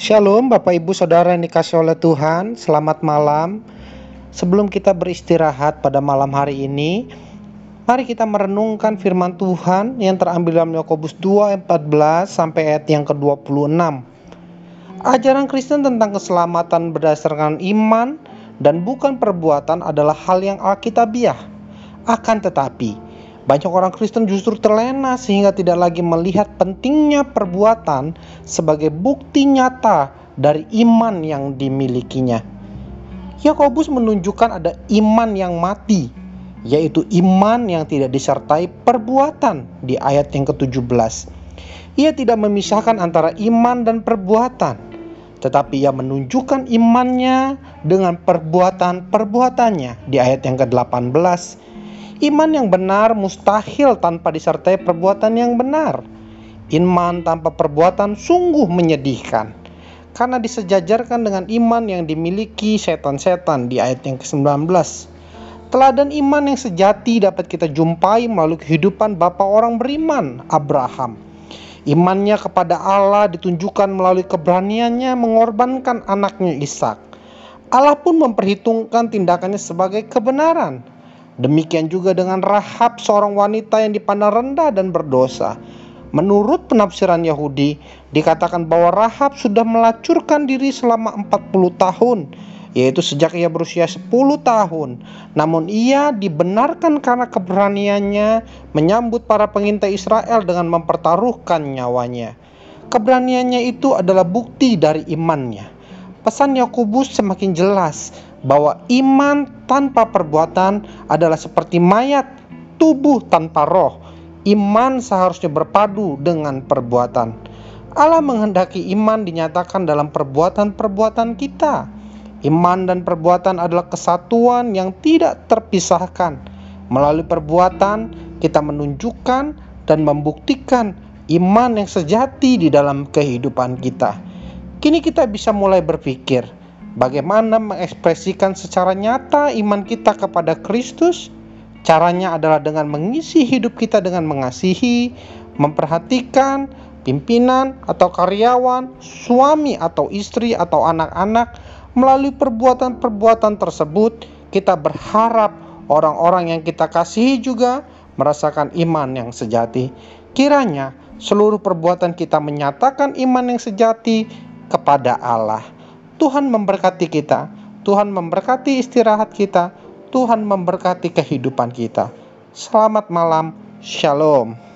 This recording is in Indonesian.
Shalom Bapak Ibu Saudara yang dikasih oleh Tuhan. Selamat malam. Sebelum kita beristirahat pada malam hari ini Mari kita merenungkan firman Tuhan yang terambil dalam Yakobus 2 14 sampai ayat yang ke-26 Ajaran Kristen tentang keselamatan berdasarkan iman dan bukan perbuatan adalah hal yang alkitabiah. Akan tetapi banyak orang Kristen justru terlena sehingga tidak lagi melihat pentingnya perbuatan sebagai bukti nyata dari iman yang dimilikinya. Yakobus menunjukkan ada iman yang mati, yaitu iman yang tidak disertai perbuatan di ayat yang ke-17. Ia tidak memisahkan antara iman dan perbuatan, tetapi ia menunjukkan imannya dengan perbuatan-perbuatannya di ayat yang ke-18 Iman yang benar mustahil tanpa disertai perbuatan yang benar. Iman tanpa perbuatan sungguh menyedihkan. Karena disejajarkan dengan iman yang dimiliki setan-setan di ayat yang ke-19. Teladan iman yang sejati dapat kita jumpai melalui kehidupan Bapa orang beriman, Abraham. Imannya kepada Allah ditunjukkan melalui keberaniannya mengorbankan anaknya Ishak. Allah pun memperhitungkan tindakannya sebagai kebenaran Demikian juga dengan Rahab, seorang wanita yang dipandang rendah dan berdosa. Menurut penafsiran Yahudi, dikatakan bahwa Rahab sudah melacurkan diri selama 40 tahun, yaitu sejak ia berusia 10 tahun. Namun ia dibenarkan karena keberaniannya menyambut para pengintai Israel dengan mempertaruhkan nyawanya. Keberaniannya itu adalah bukti dari imannya. Pesan Yakobus semakin jelas bahwa iman tanpa perbuatan adalah seperti mayat tubuh tanpa roh. Iman seharusnya berpadu dengan perbuatan. Allah menghendaki iman dinyatakan dalam perbuatan-perbuatan kita. Iman dan perbuatan adalah kesatuan yang tidak terpisahkan. Melalui perbuatan, kita menunjukkan dan membuktikan iman yang sejati di dalam kehidupan kita. Kini kita bisa mulai berpikir, Bagaimana mengekspresikan secara nyata iman kita kepada Kristus? Caranya adalah dengan mengisi hidup kita dengan mengasihi, memperhatikan pimpinan atau karyawan, suami atau istri atau anak-anak. Melalui perbuatan-perbuatan tersebut, kita berharap orang-orang yang kita kasihi juga merasakan iman yang sejati. Kiranya seluruh perbuatan kita menyatakan iman yang sejati kepada Allah. Tuhan memberkati kita, Tuhan memberkati istirahat kita, Tuhan memberkati kehidupan kita. Selamat malam, Shalom.